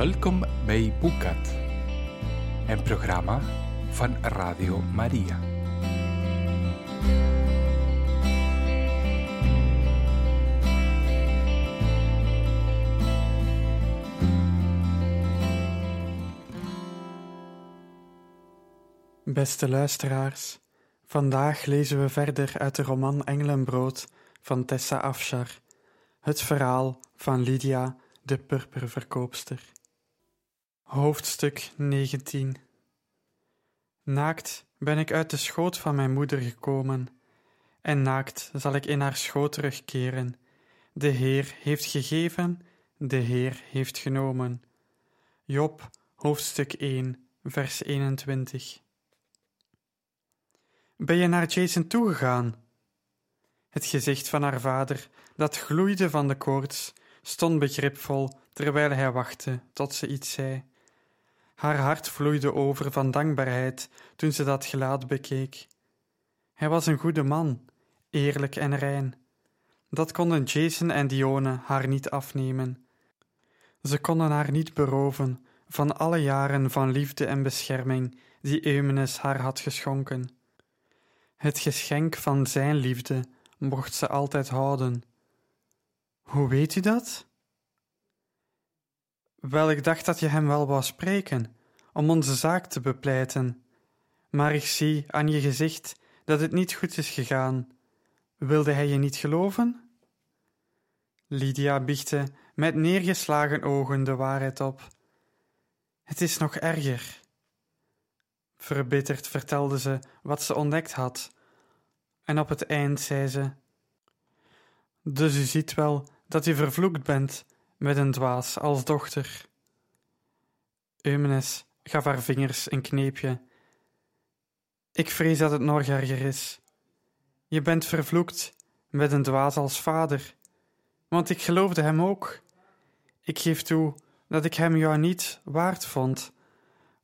Welkom bij Boekat, een programma van Radio Maria. Beste luisteraars, vandaag lezen we verder uit de roman Engelenbrood van Tessa Afshar, het verhaal van Lydia, de purperverkoopster. Hoofdstuk 19 Naakt ben ik uit de schoot van mijn moeder gekomen, en naakt zal ik in haar schoot terugkeren. De Heer heeft gegeven, de Heer heeft genomen. Job, hoofdstuk 1, vers 21. Ben je naar Jason toegegaan? Het gezicht van haar vader, dat gloeide van de koorts, stond begripvol terwijl hij wachtte tot ze iets zei. Haar hart vloeide over van dankbaarheid toen ze dat gelaat bekeek. Hij was een goede man, eerlijk en rein. Dat konden Jason en Dione haar niet afnemen. Ze konden haar niet beroven van alle jaren van liefde en bescherming die Eumenes haar had geschonken. Het geschenk van zijn liefde mocht ze altijd houden. Hoe weet u dat? Wel, ik dacht dat je hem wel wou spreken, om onze zaak te bepleiten. Maar ik zie aan je gezicht dat het niet goed is gegaan. Wilde hij je niet geloven? Lydia biechte met neergeslagen ogen de waarheid op. Het is nog erger. Verbitterd vertelde ze wat ze ontdekt had, en op het eind zei ze: Dus u ziet wel dat u vervloekt bent met een dwaas als dochter. Eumenes gaf haar vingers een kneepje. Ik vrees dat het nog erger is. Je bent vervloekt met een dwaas als vader, want ik geloofde hem ook. Ik geef toe dat ik hem jou niet waard vond,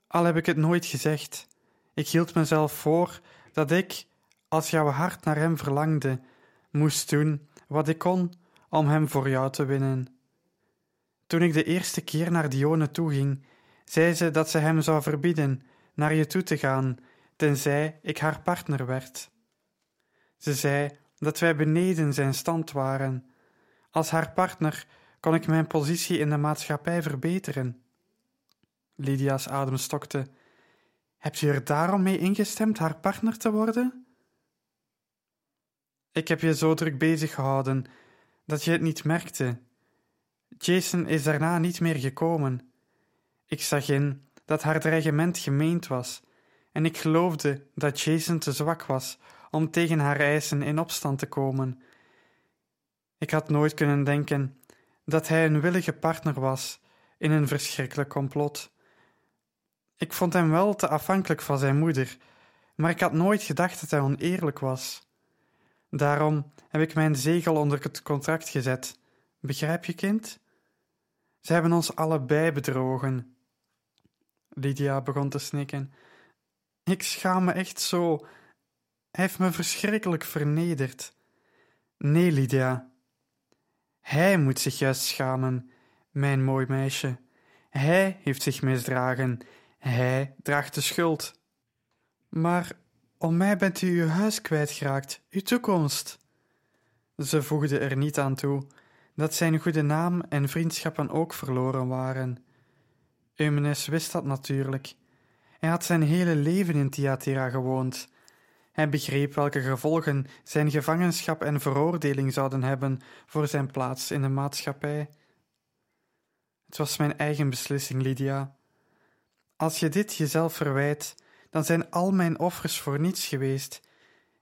al heb ik het nooit gezegd. Ik hield mezelf voor dat ik, als jouw hart naar hem verlangde, moest doen wat ik kon om hem voor jou te winnen. Toen ik de eerste keer naar Dione toeging, zei ze dat ze hem zou verbieden naar je toe te gaan, tenzij ik haar partner werd. Ze zei dat wij beneden zijn stand waren. Als haar partner kon ik mijn positie in de maatschappij verbeteren. Lydia's adem stokte. Hebt u er daarom mee ingestemd haar partner te worden? Ik heb je zo druk bezig gehouden dat je het niet merkte. Jason is daarna niet meer gekomen. Ik zag in dat haar dreigement gemeend was, en ik geloofde dat Jason te zwak was om tegen haar eisen in opstand te komen. Ik had nooit kunnen denken dat hij een willige partner was in een verschrikkelijk complot. Ik vond hem wel te afhankelijk van zijn moeder, maar ik had nooit gedacht dat hij oneerlijk was. Daarom heb ik mijn zegel onder het contract gezet. Begrijp je, kind? Ze hebben ons allebei bedrogen. Lydia begon te snikken. Ik schaam me echt zo. Hij heeft me verschrikkelijk vernederd. Nee, Lydia. Hij moet zich juist schamen, mijn mooi meisje. Hij heeft zich misdragen. Hij draagt de schuld. Maar om mij bent u uw huis kwijtgeraakt, uw toekomst. Ze voegde er niet aan toe dat zijn goede naam en vriendschappen ook verloren waren. Eumenes wist dat natuurlijk. Hij had zijn hele leven in Thyatira gewoond. Hij begreep welke gevolgen zijn gevangenschap en veroordeling zouden hebben voor zijn plaats in de maatschappij. Het was mijn eigen beslissing, Lydia. Als je dit jezelf verwijt, dan zijn al mijn offers voor niets geweest.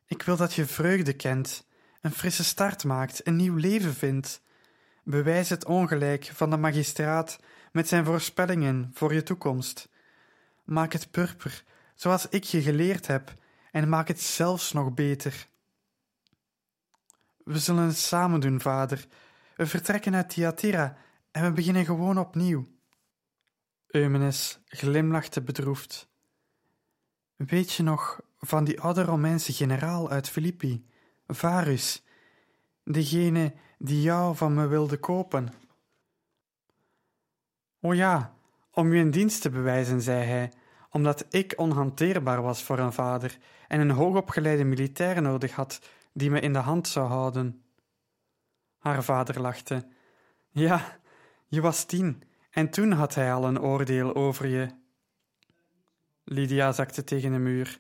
Ik wil dat je vreugde kent, een frisse start maakt, een nieuw leven vindt. Bewijs het ongelijk van de magistraat met zijn voorspellingen voor je toekomst. Maak het purper, zoals ik je geleerd heb, en maak het zelfs nog beter. We zullen het samen doen, vader. We vertrekken uit Thyatira en we beginnen gewoon opnieuw. Eumenes glimlachte bedroefd. Weet je nog van die oude Romeinse generaal uit Filippi, Varus, degene die jou van me wilde kopen? O ja, Om u een dienst te bewijzen, zei hij, omdat ik onhanteerbaar was voor een vader en een hoogopgeleide militair nodig had die me in de hand zou houden. Haar vader lachte. Ja, je was tien en toen had hij al een oordeel over je. Lydia zakte tegen de muur.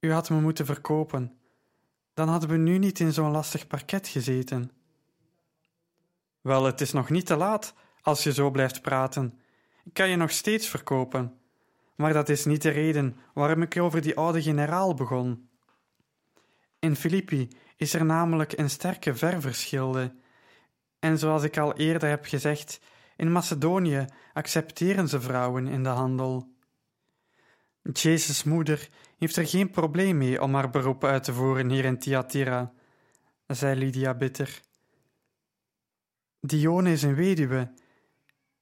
U had me moeten verkopen. Dan hadden we nu niet in zo'n lastig parket gezeten. Wel, het is nog niet te laat als je zo blijft praten. Ik kan je nog steeds verkopen. Maar dat is niet de reden waarom ik over die oude generaal begon. In Filippi is er namelijk een sterke ververschilde. En zoals ik al eerder heb gezegd, in Macedonië accepteren ze vrouwen in de handel. Jezus' moeder heeft er geen probleem mee om haar beroep uit te voeren hier in Thyatira, zei Lydia bitter. Dione is een weduwe.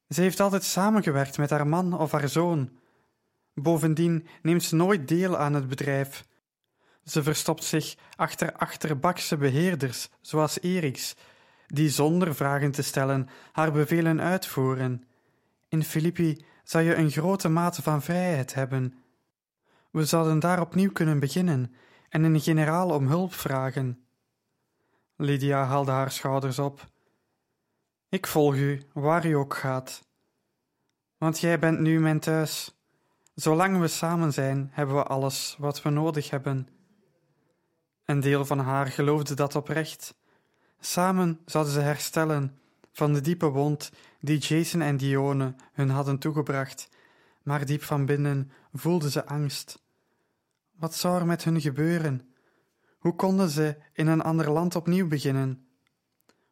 Ze heeft altijd samengewerkt met haar man of haar zoon. Bovendien neemt ze nooit deel aan het bedrijf. Ze verstopt zich achter achterbakse beheerders, zoals Eriks, die zonder vragen te stellen haar bevelen uitvoeren. In Filippi zou je een grote mate van vrijheid hebben. We zouden daar opnieuw kunnen beginnen en een generaal om hulp vragen. Lydia haalde haar schouders op. Ik volg u, waar u ook gaat. Want jij bent nu mijn thuis. Zolang we samen zijn, hebben we alles wat we nodig hebben. Een deel van haar geloofde dat oprecht. Samen zouden ze herstellen van de diepe wond die Jason en Dione hun hadden toegebracht, maar diep van binnen voelden ze angst. Wat zou er met hun gebeuren? Hoe konden ze in een ander land opnieuw beginnen?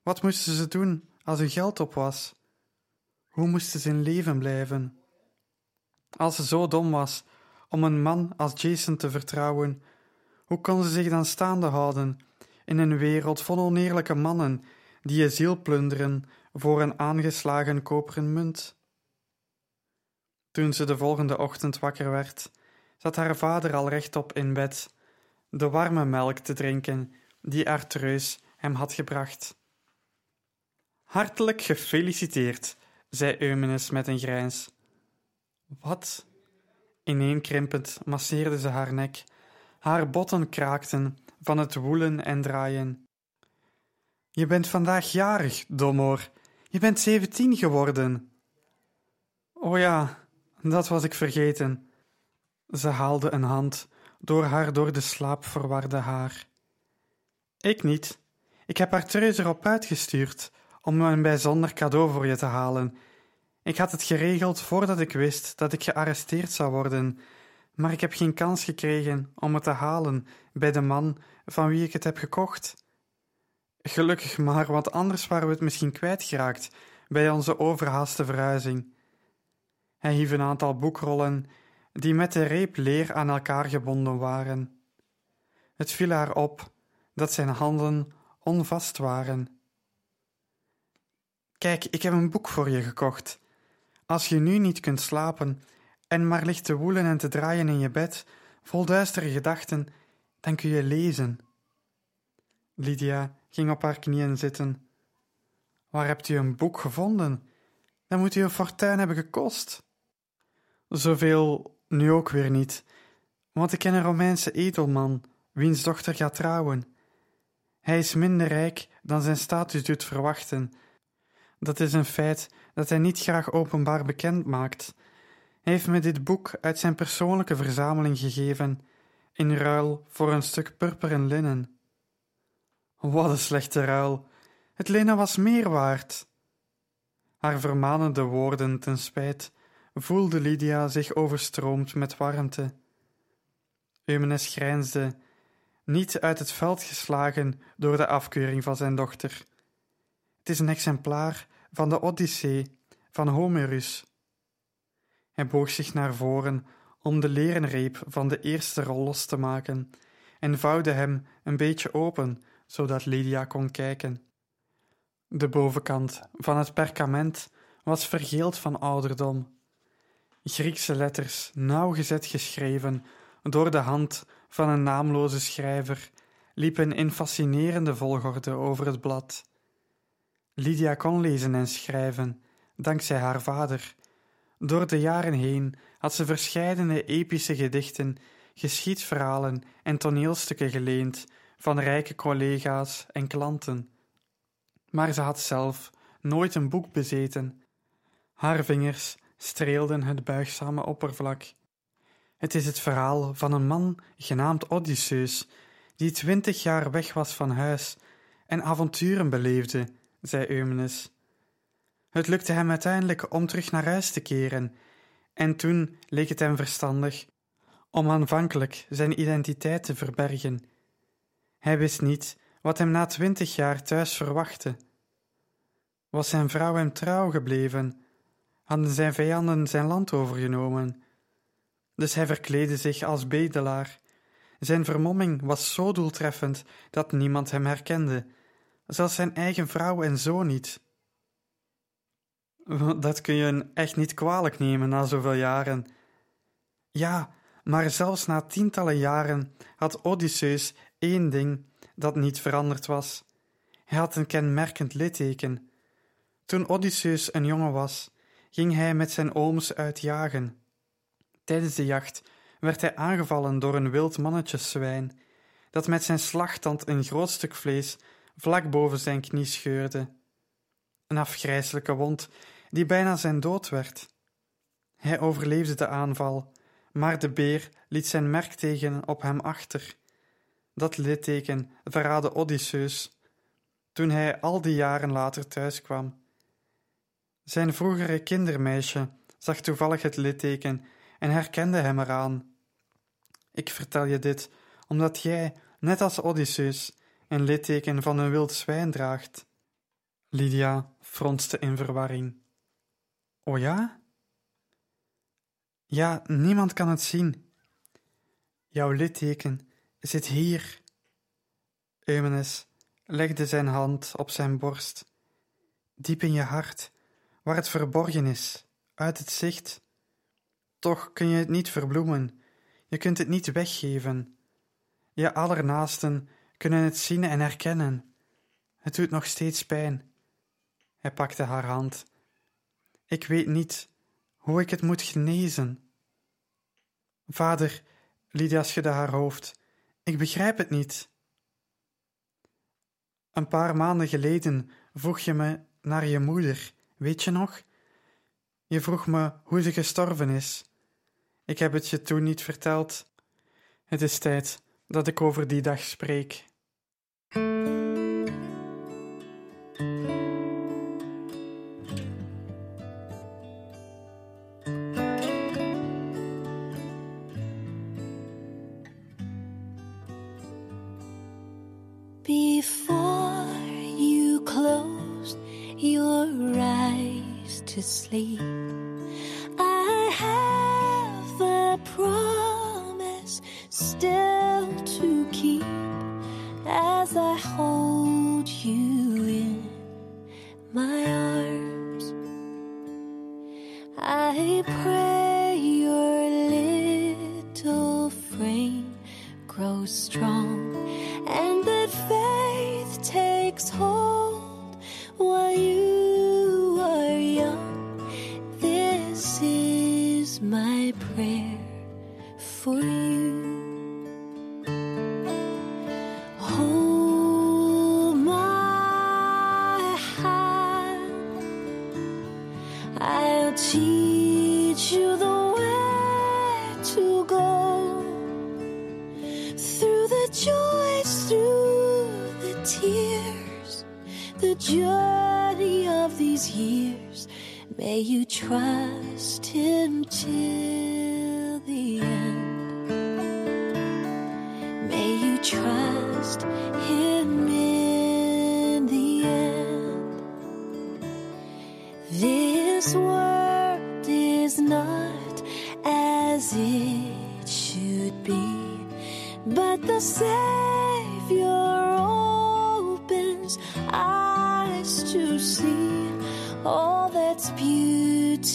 Wat moesten ze doen als hun geld op was? Hoe moesten ze in leven blijven? Als ze zo dom was om een man als Jason te vertrouwen, hoe kon ze zich dan staande houden in een wereld vol oneerlijke mannen die je ziel plunderen voor een aangeslagen koperen munt? Toen ze de volgende ochtend wakker werd, zat haar vader al rechtop in bed, de warme melk te drinken die Artreus hem had gebracht. Hartelijk gefeliciteerd, zei Eumenes met een grijns. Wat? Ineenkrimpend masseerde ze haar nek. Haar botten kraakten van het woelen en draaien. Je bent vandaag jarig, Domor. Je bent zeventien geworden. O ja, dat was ik vergeten. Ze haalde een hand door haar door de slaap verwarde haar. Ik niet. Ik heb haar treus erop uitgestuurd om een bijzonder cadeau voor je te halen ik had het geregeld voordat ik wist dat ik gearresteerd zou worden, maar ik heb geen kans gekregen om het te halen bij de man van wie ik het heb gekocht. Gelukkig maar, want anders waren we het misschien kwijtgeraakt bij onze overhaaste verhuizing. Hij hief een aantal boekrollen die met de reep leer aan elkaar gebonden waren. Het viel haar op dat zijn handen onvast waren. Kijk, ik heb een boek voor je gekocht. Als je nu niet kunt slapen en maar ligt te woelen en te draaien in je bed, vol duistere gedachten, dan kun je lezen. Lydia ging op haar knieën zitten. Waar hebt u een boek gevonden? Dan moet u een fortuin hebben gekost. Zoveel nu ook weer niet, want ik ken een Romeinse edelman, wiens dochter gaat trouwen. Hij is minder rijk dan zijn status doet verwachten. Dat is een feit dat hij niet graag openbaar bekend maakt. Hij heeft me dit boek uit zijn persoonlijke verzameling gegeven, in ruil voor een stuk purper en linnen. Wat een slechte ruil! Het linnen was meer waard. Haar vermanende woorden ten spijt voelde Lydia zich overstroomd met warmte. Eumenes grijnsde, niet uit het veld geslagen door de afkeuring van zijn dochter. Het is een exemplaar van de Odyssee van Homerus. Hij boog zich naar voren om de leren reep van de eerste rol los te maken en vouwde hem een beetje open, zodat Lydia kon kijken. De bovenkant van het perkament was vergeeld van ouderdom. Griekse letters, nauwgezet geschreven door de hand van een naamloze schrijver, liepen in fascinerende volgorde over het blad. Lydia kon lezen en schrijven, dankzij haar vader, Door de jaren heen had ze verscheidene epische gedichten, geschiedverhalen en toneelstukken geleend van rijke collega's en klanten. Maar ze had zelf nooit een boek bezeten. Haar vingers streelden het buigzame oppervlak. Het is het verhaal van een man genaamd Odysseus, die twintig jaar weg was van huis en avonturen beleefde, zei Eumenes. Het lukte hem uiteindelijk om terug naar huis te keren, en toen leek het hem verstandig om aanvankelijk zijn identiteit te verbergen. Hij wist niet wat hem na twintig jaar thuis verwachtte. Was zijn vrouw hem trouw gebleven? Hadden zijn vijanden zijn land overgenomen? Dus hij verkleedde zich als bedelaar. Zijn vermomming was zo doeltreffend dat niemand hem herkende, zelfs zijn eigen vrouw en zoon niet. Dat kun je echt niet kwalijk nemen na zoveel jaren. Ja, maar zelfs na tientallen jaren had Odysseus één ding dat niet veranderd was. Hij had een kenmerkend litteken. Toen Odysseus een jongen was, ging hij met zijn ooms uitjagen. Tijdens de jacht werd hij aangevallen door een wild mannetjeszwijn, dat met zijn slagtand een groot stuk vlees vlak boven zijn knie scheurde. Een afgrijselijke wond die bijna zijn dood werd. Hij overleefde de aanval, maar de beer liet zijn merkteken op hem achter. Dat litteken verraadde Odysseus toen hij al die jaren later thuis kwam. Zijn vroegere kindermeisje zag toevallig het litteken en herkende hem eraan. Ik vertel je dit omdat jij, net als Odysseus, een litteken van een wild zwijn draagt. Lydia fronste in verwarring. O ja? Ja, niemand kan het zien. Jouw litteken zit hier. Eumenes legde zijn hand op zijn borst, diep in je hart, waar het verborgen is, uit het zicht. Toch kun je het niet verbloemen, je kunt het niet weggeven. Je allernaasten kunnen het zien en herkennen. Het doet nog steeds pijn. Hij pakte haar hand. Ik weet niet hoe ik het moet genezen. Vader, Lydia schudde haar hoofd. Ik begrijp het niet. Een paar maanden geleden vroeg je me naar je moeder, weet je nog? Je vroeg me hoe ze gestorven is. Ik heb het je toen niet verteld. Het is tijd dat ik over die dag spreek. My arms. I pray This world is not as it should be, but the Savior opens eyes to see all that's beautiful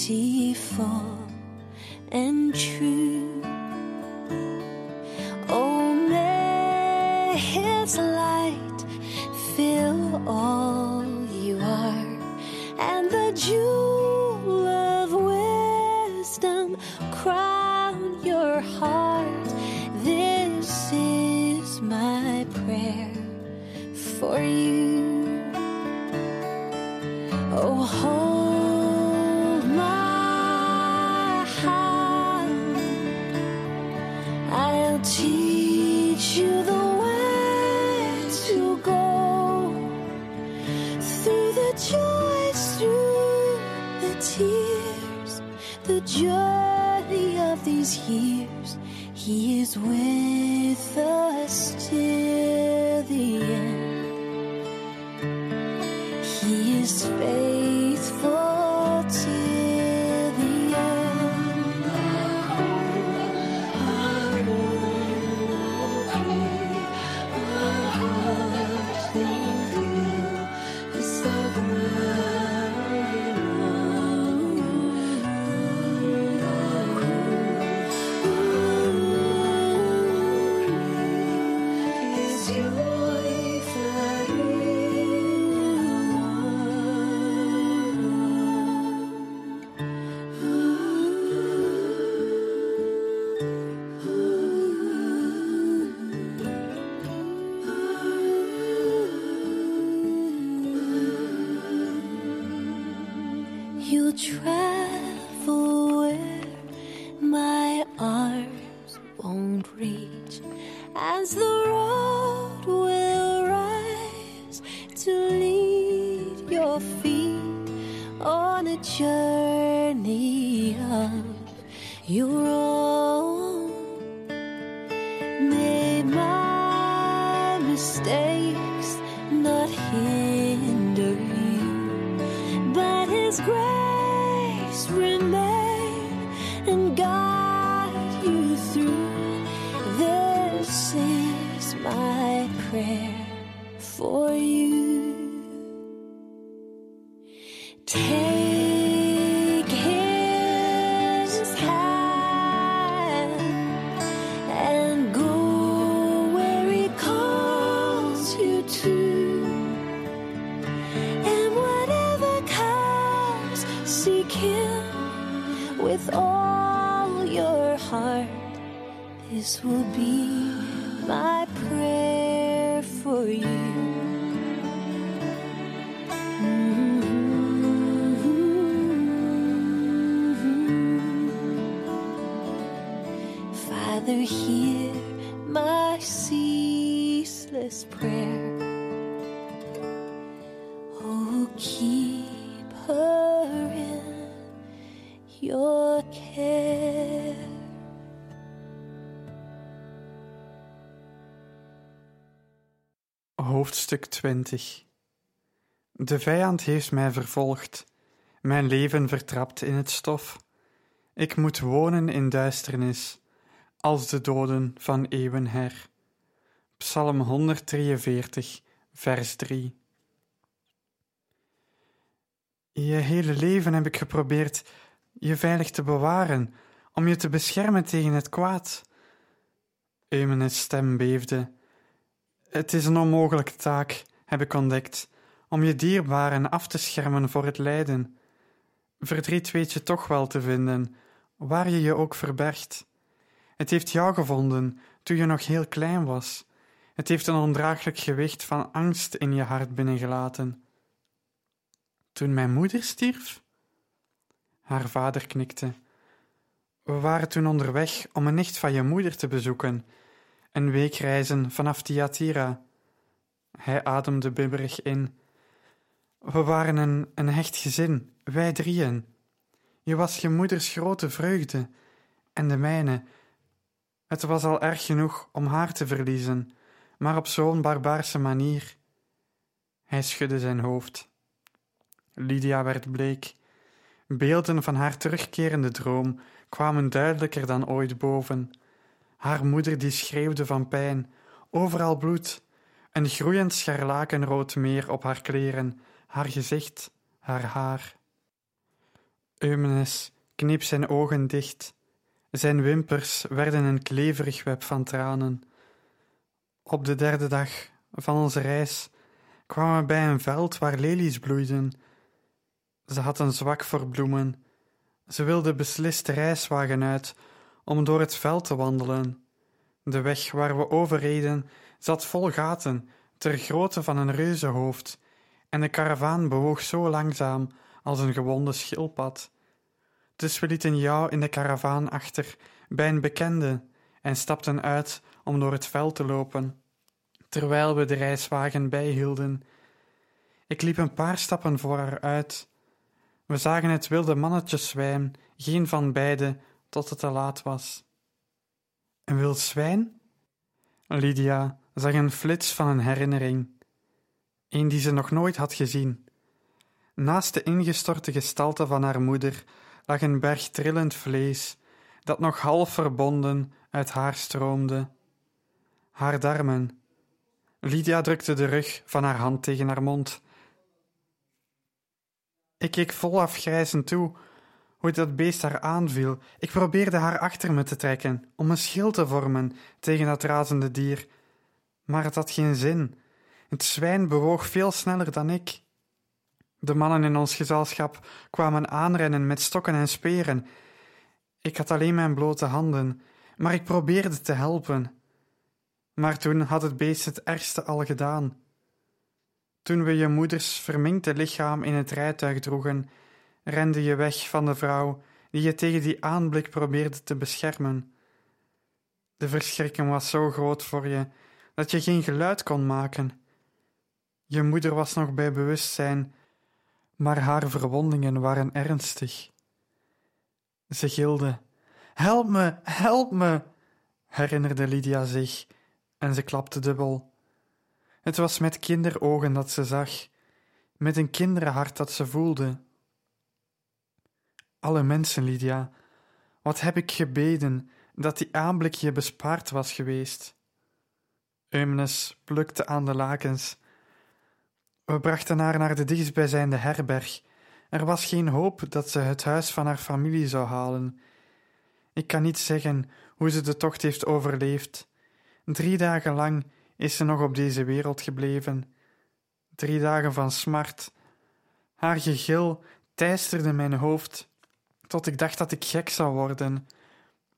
情 through. This is my prayer for you. Hoofdstuk 20 De vijand heeft mij vervolgd, mijn leven vertrapt in het stof. Ik moet wonen in duisternis, als de doden van eeuwen her. Psalm 143, vers 3 Je hele leven heb ik geprobeerd je veilig te bewaren, om je te beschermen tegen het kwaad. Eumenes stem beefde. Het is een onmogelijke taak, heb ik ontdekt, om je dierbaren af te schermen voor het lijden. Verdriet weet je toch wel te vinden, waar je je ook verbergt. Het heeft jou gevonden toen je nog heel klein was. Het heeft een ondraaglijk gewicht van angst in je hart binnengelaten. Toen mijn moeder stierf? Haar vader knikte. We waren toen onderweg om een nicht van je moeder te bezoeken, een week reizen vanaf Thyatira. Hij ademde bibberig in. We waren een, een hecht gezin, wij drieën. Je was je moeders grote vreugde en de mijne. Het was al erg genoeg om haar te verliezen, maar op zo'n barbaarse manier. Hij schudde zijn hoofd. Lydia werd bleek. Beelden van haar terugkerende droom kwamen duidelijker dan ooit boven. Haar moeder die schreeuwde van pijn, overal bloed, een groeiend scharlakenrood meer op haar kleren, haar gezicht, haar haar. Eumenes kneep zijn ogen dicht. Zijn wimpers werden een kleverig web van tranen. Op de derde dag van onze reis kwamen we bij een veld waar lelies bloeiden. Ze had een zwak voor bloemen. Ze wilde beslist de reiswagen uit om door het veld te wandelen. De weg waar we overreden zat vol gaten ter grootte van een reuzenhoofd, en de karavaan bewoog zo langzaam als een gewonde schildpad. Dus we lieten jou in de karavaan achter bij een bekende en stapten uit om door het veld te lopen, terwijl we de reiswagen bijhielden. Ik liep een paar stappen voor haar uit. We zagen het wilde mannetjeszwijn, geen van beiden, tot het te laat was. Een wild zwijn? Lydia zag een flits van een herinnering, een die ze nog nooit had gezien. Naast de ingestorte gestalte van haar moeder lag een berg trillend vlees, dat nog half verbonden uit haar stroomde. Haar darmen. Lydia drukte de rug van haar hand tegen haar mond. Ik keek vol afgrijzend toe hoe dat beest haar aanviel. Ik probeerde haar achter me te trekken, om een schild te vormen tegen dat razende dier. Maar het had geen zin. Het zwijn bewoog veel sneller dan ik. De mannen in ons gezelschap kwamen aanrennen met stokken en speren. Ik had alleen mijn blote handen, maar ik probeerde te helpen. Maar toen had het beest het ergste al gedaan. Toen we je moeders verminkte lichaam in het rijtuig droegen, rende je weg van de vrouw die je tegen die aanblik probeerde te beschermen. De verschrikking was zo groot voor je dat je geen geluid kon maken. Je moeder was nog bij bewustzijn, maar haar verwondingen waren ernstig. Ze gilde: Help me, help me! herinnerde Lydia zich en ze klapte dubbel. Het was met kinderogen dat ze zag, met een kinderhart dat ze voelde. Alle mensen, Lydia, wat heb ik gebeden dat die aanblik je bespaard was geweest. Eumenes plukte aan de lakens. We brachten haar naar de dichtstbijzijnde herberg. Er was geen hoop dat ze het huis van haar familie zou halen. Ik kan niet zeggen hoe ze de tocht heeft overleefd. Drie dagen lang is ze nog op deze wereld gebleven. Drie dagen van smart. Haar gegil teisterde mijn hoofd, tot ik dacht dat ik gek zou worden.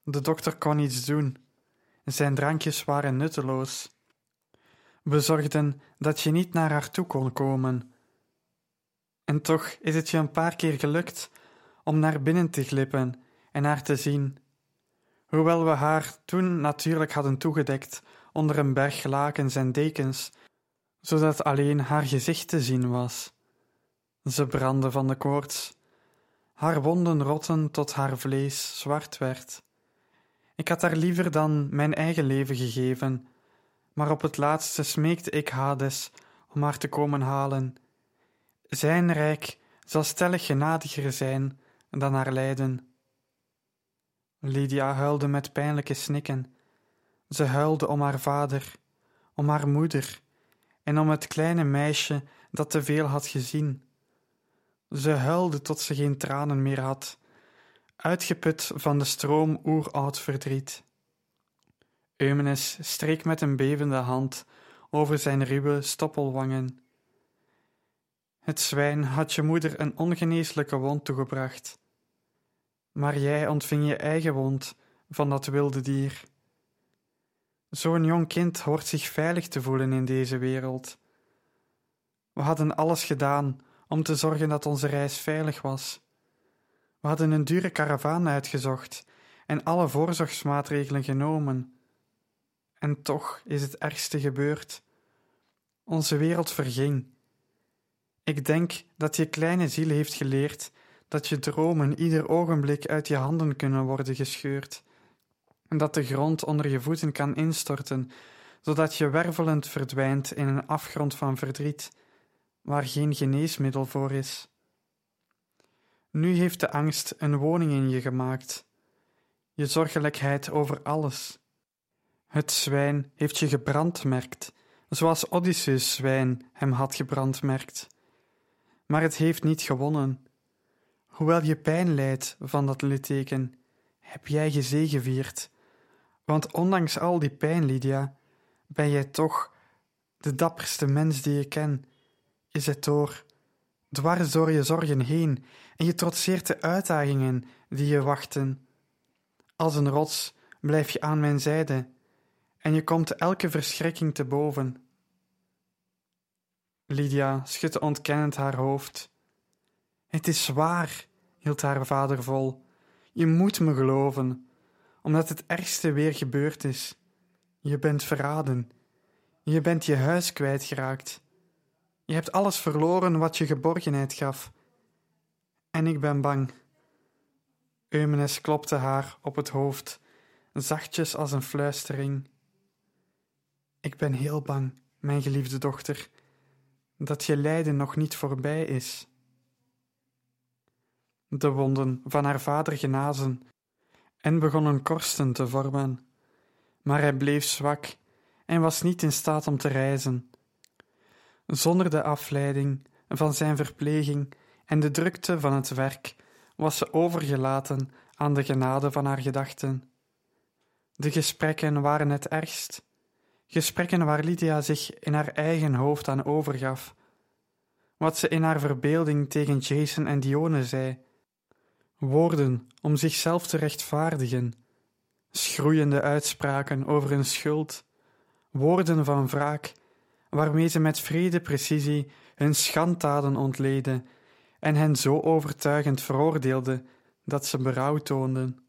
De dokter kon niets doen. Zijn drankjes waren nutteloos. We zorgden dat je niet naar haar toe kon komen. En toch is het je een paar keer gelukt om naar binnen te glippen en haar te zien. Hoewel we haar toen natuurlijk hadden toegedekt onder een berg lakens en dekens, zodat alleen haar gezicht te zien was. Ze brandde van de koorts. Haar wonden rotten tot haar vlees zwart werd. Ik had haar liever dan mijn eigen leven gegeven, maar op het laatste smeekte ik Hades om haar te komen halen. Zijn rijk zal stellig genadiger zijn dan haar lijden. Lydia huilde met pijnlijke snikken. Ze huilde om haar vader, om haar moeder en om het kleine meisje dat te veel had gezien. Ze huilde tot ze geen tranen meer had, uitgeput van de stroom oeroud verdriet. Eumenes streek met een bevende hand over zijn ruwe stoppelwangen. Het zwijn had je moeder een ongeneeslijke wond toegebracht, maar jij ontving je eigen wond van dat wilde dier. Zo'n jong kind hoort zich veilig te voelen in deze wereld. We hadden alles gedaan om te zorgen dat onze reis veilig was. We hadden een dure karavaan uitgezocht en alle voorzorgsmaatregelen genomen. En toch is het ergste gebeurd. Onze wereld verging. Ik denk dat je kleine ziel heeft geleerd dat je dromen ieder ogenblik uit je handen kunnen worden gescheurd en dat de grond onder je voeten kan instorten, zodat je wervelend verdwijnt in een afgrond van verdriet, waar geen geneesmiddel voor is. Nu heeft de angst een woning in je gemaakt, je zorgelijkheid over alles. Het zwijn heeft je gebrandmerkt, zoals Odysseus' zwijn hem had gebrandmerkt. Maar het heeft niet gewonnen. Hoewel je pijn lijdt van dat litteken, heb jij gezegevierd want ondanks al die pijn, Lydia, ben jij toch de dapperste mens die je ken. Je zet door, dwars door je zorgen heen, en je trotseert de uitdagingen die je wachten. Als een rots blijf je aan mijn zijde, en je komt elke verschrikking te boven. Lydia schudde ontkennend haar hoofd. Het is waar, hield haar vader vol. Je moet me geloven, omdat het ergste weer gebeurd is. Je bent verraden. Je bent je huis kwijtgeraakt. Je hebt alles verloren wat je geborgenheid gaf. En ik ben bang. Eumenes klopte haar op het hoofd, zachtjes als een fluistering. Ik ben heel bang, mijn geliefde dochter, dat je lijden nog niet voorbij is. De wonden van haar vader genazen en begonnen korsten te vormen, maar hij bleef zwak en was niet in staat om te reizen. Zonder de afleiding van zijn verpleging en de drukte van het werk was ze overgelaten aan de genade van haar gedachten. De gesprekken waren het ergst, gesprekken waar Lydia zich in haar eigen hoofd aan overgaf, wat ze in haar verbeelding tegen Jason en Dione zei, woorden om zichzelf te rechtvaardigen, schroeiende uitspraken over hun schuld, woorden van wraak, waarmee ze met vrede precisie hun schanddaden ontleden en hen zo overtuigend veroordeelde dat ze berouw toonden.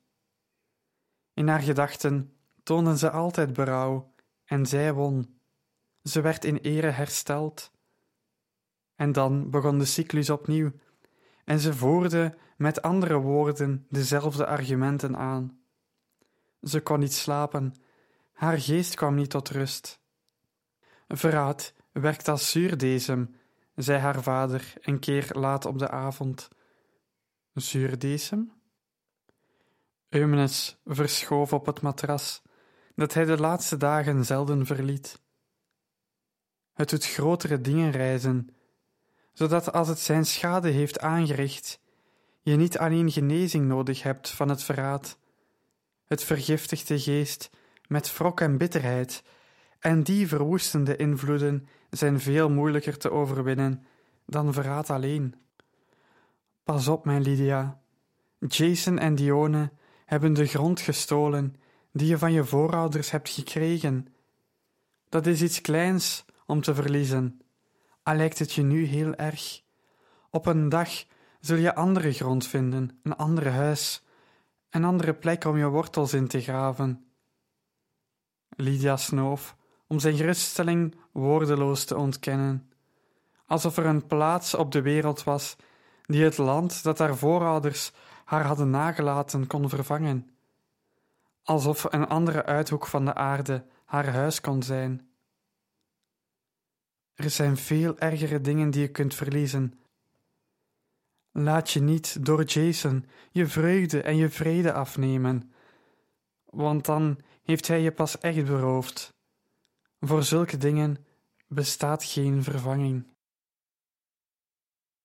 In haar gedachten toonden ze altijd berouw en zij won. Ze werd in ere hersteld. En dan begon de cyclus opnieuw en ze voerde met andere woorden dezelfde argumenten aan. Ze kon niet slapen, haar geest kwam niet tot rust. Verraad werkt als zuurdesem, zei haar vader een keer laat op de avond. Zuurdesem? Eumenes verschoof op het matras, dat hij de laatste dagen zelden verliet. Het doet grotere dingen reizen, zodat als het zijn schade heeft aangericht, je niet alleen genezing nodig hebt van het verraad. Het vergiftigt de geest met wrok en bitterheid, en die verwoestende invloeden zijn veel moeilijker te overwinnen dan verraad alleen. Pas op, mijn Lydia. Jason en Dione hebben de grond gestolen die je van je voorouders hebt gekregen. Dat is iets kleins om te verliezen, al lijkt het je nu heel erg. Op een dag zul je andere grond vinden, een ander huis, een andere plek om je wortels in te graven. Lydia snoof om zijn geruststelling woordeloos te ontkennen, alsof er een plaats op de wereld was die het land dat haar voorouders haar hadden nagelaten kon vervangen, alsof een andere uithoek van de aarde haar huis kon zijn. Er zijn veel ergere dingen die je kunt verliezen. Laat je niet door Jason je vreugde en je vrede afnemen, want dan heeft hij je pas echt beroofd. Voor zulke dingen bestaat geen vervanging.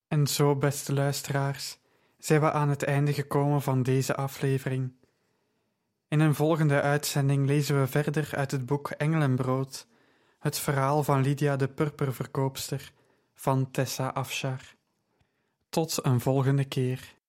En zo, beste luisteraars, zijn we aan het einde gekomen van deze aflevering. In een volgende uitzending lezen we verder uit het boek Engelenbrood, het verhaal van Lydia de purperverkoopster van Tessa Afshar. Tot een volgende keer.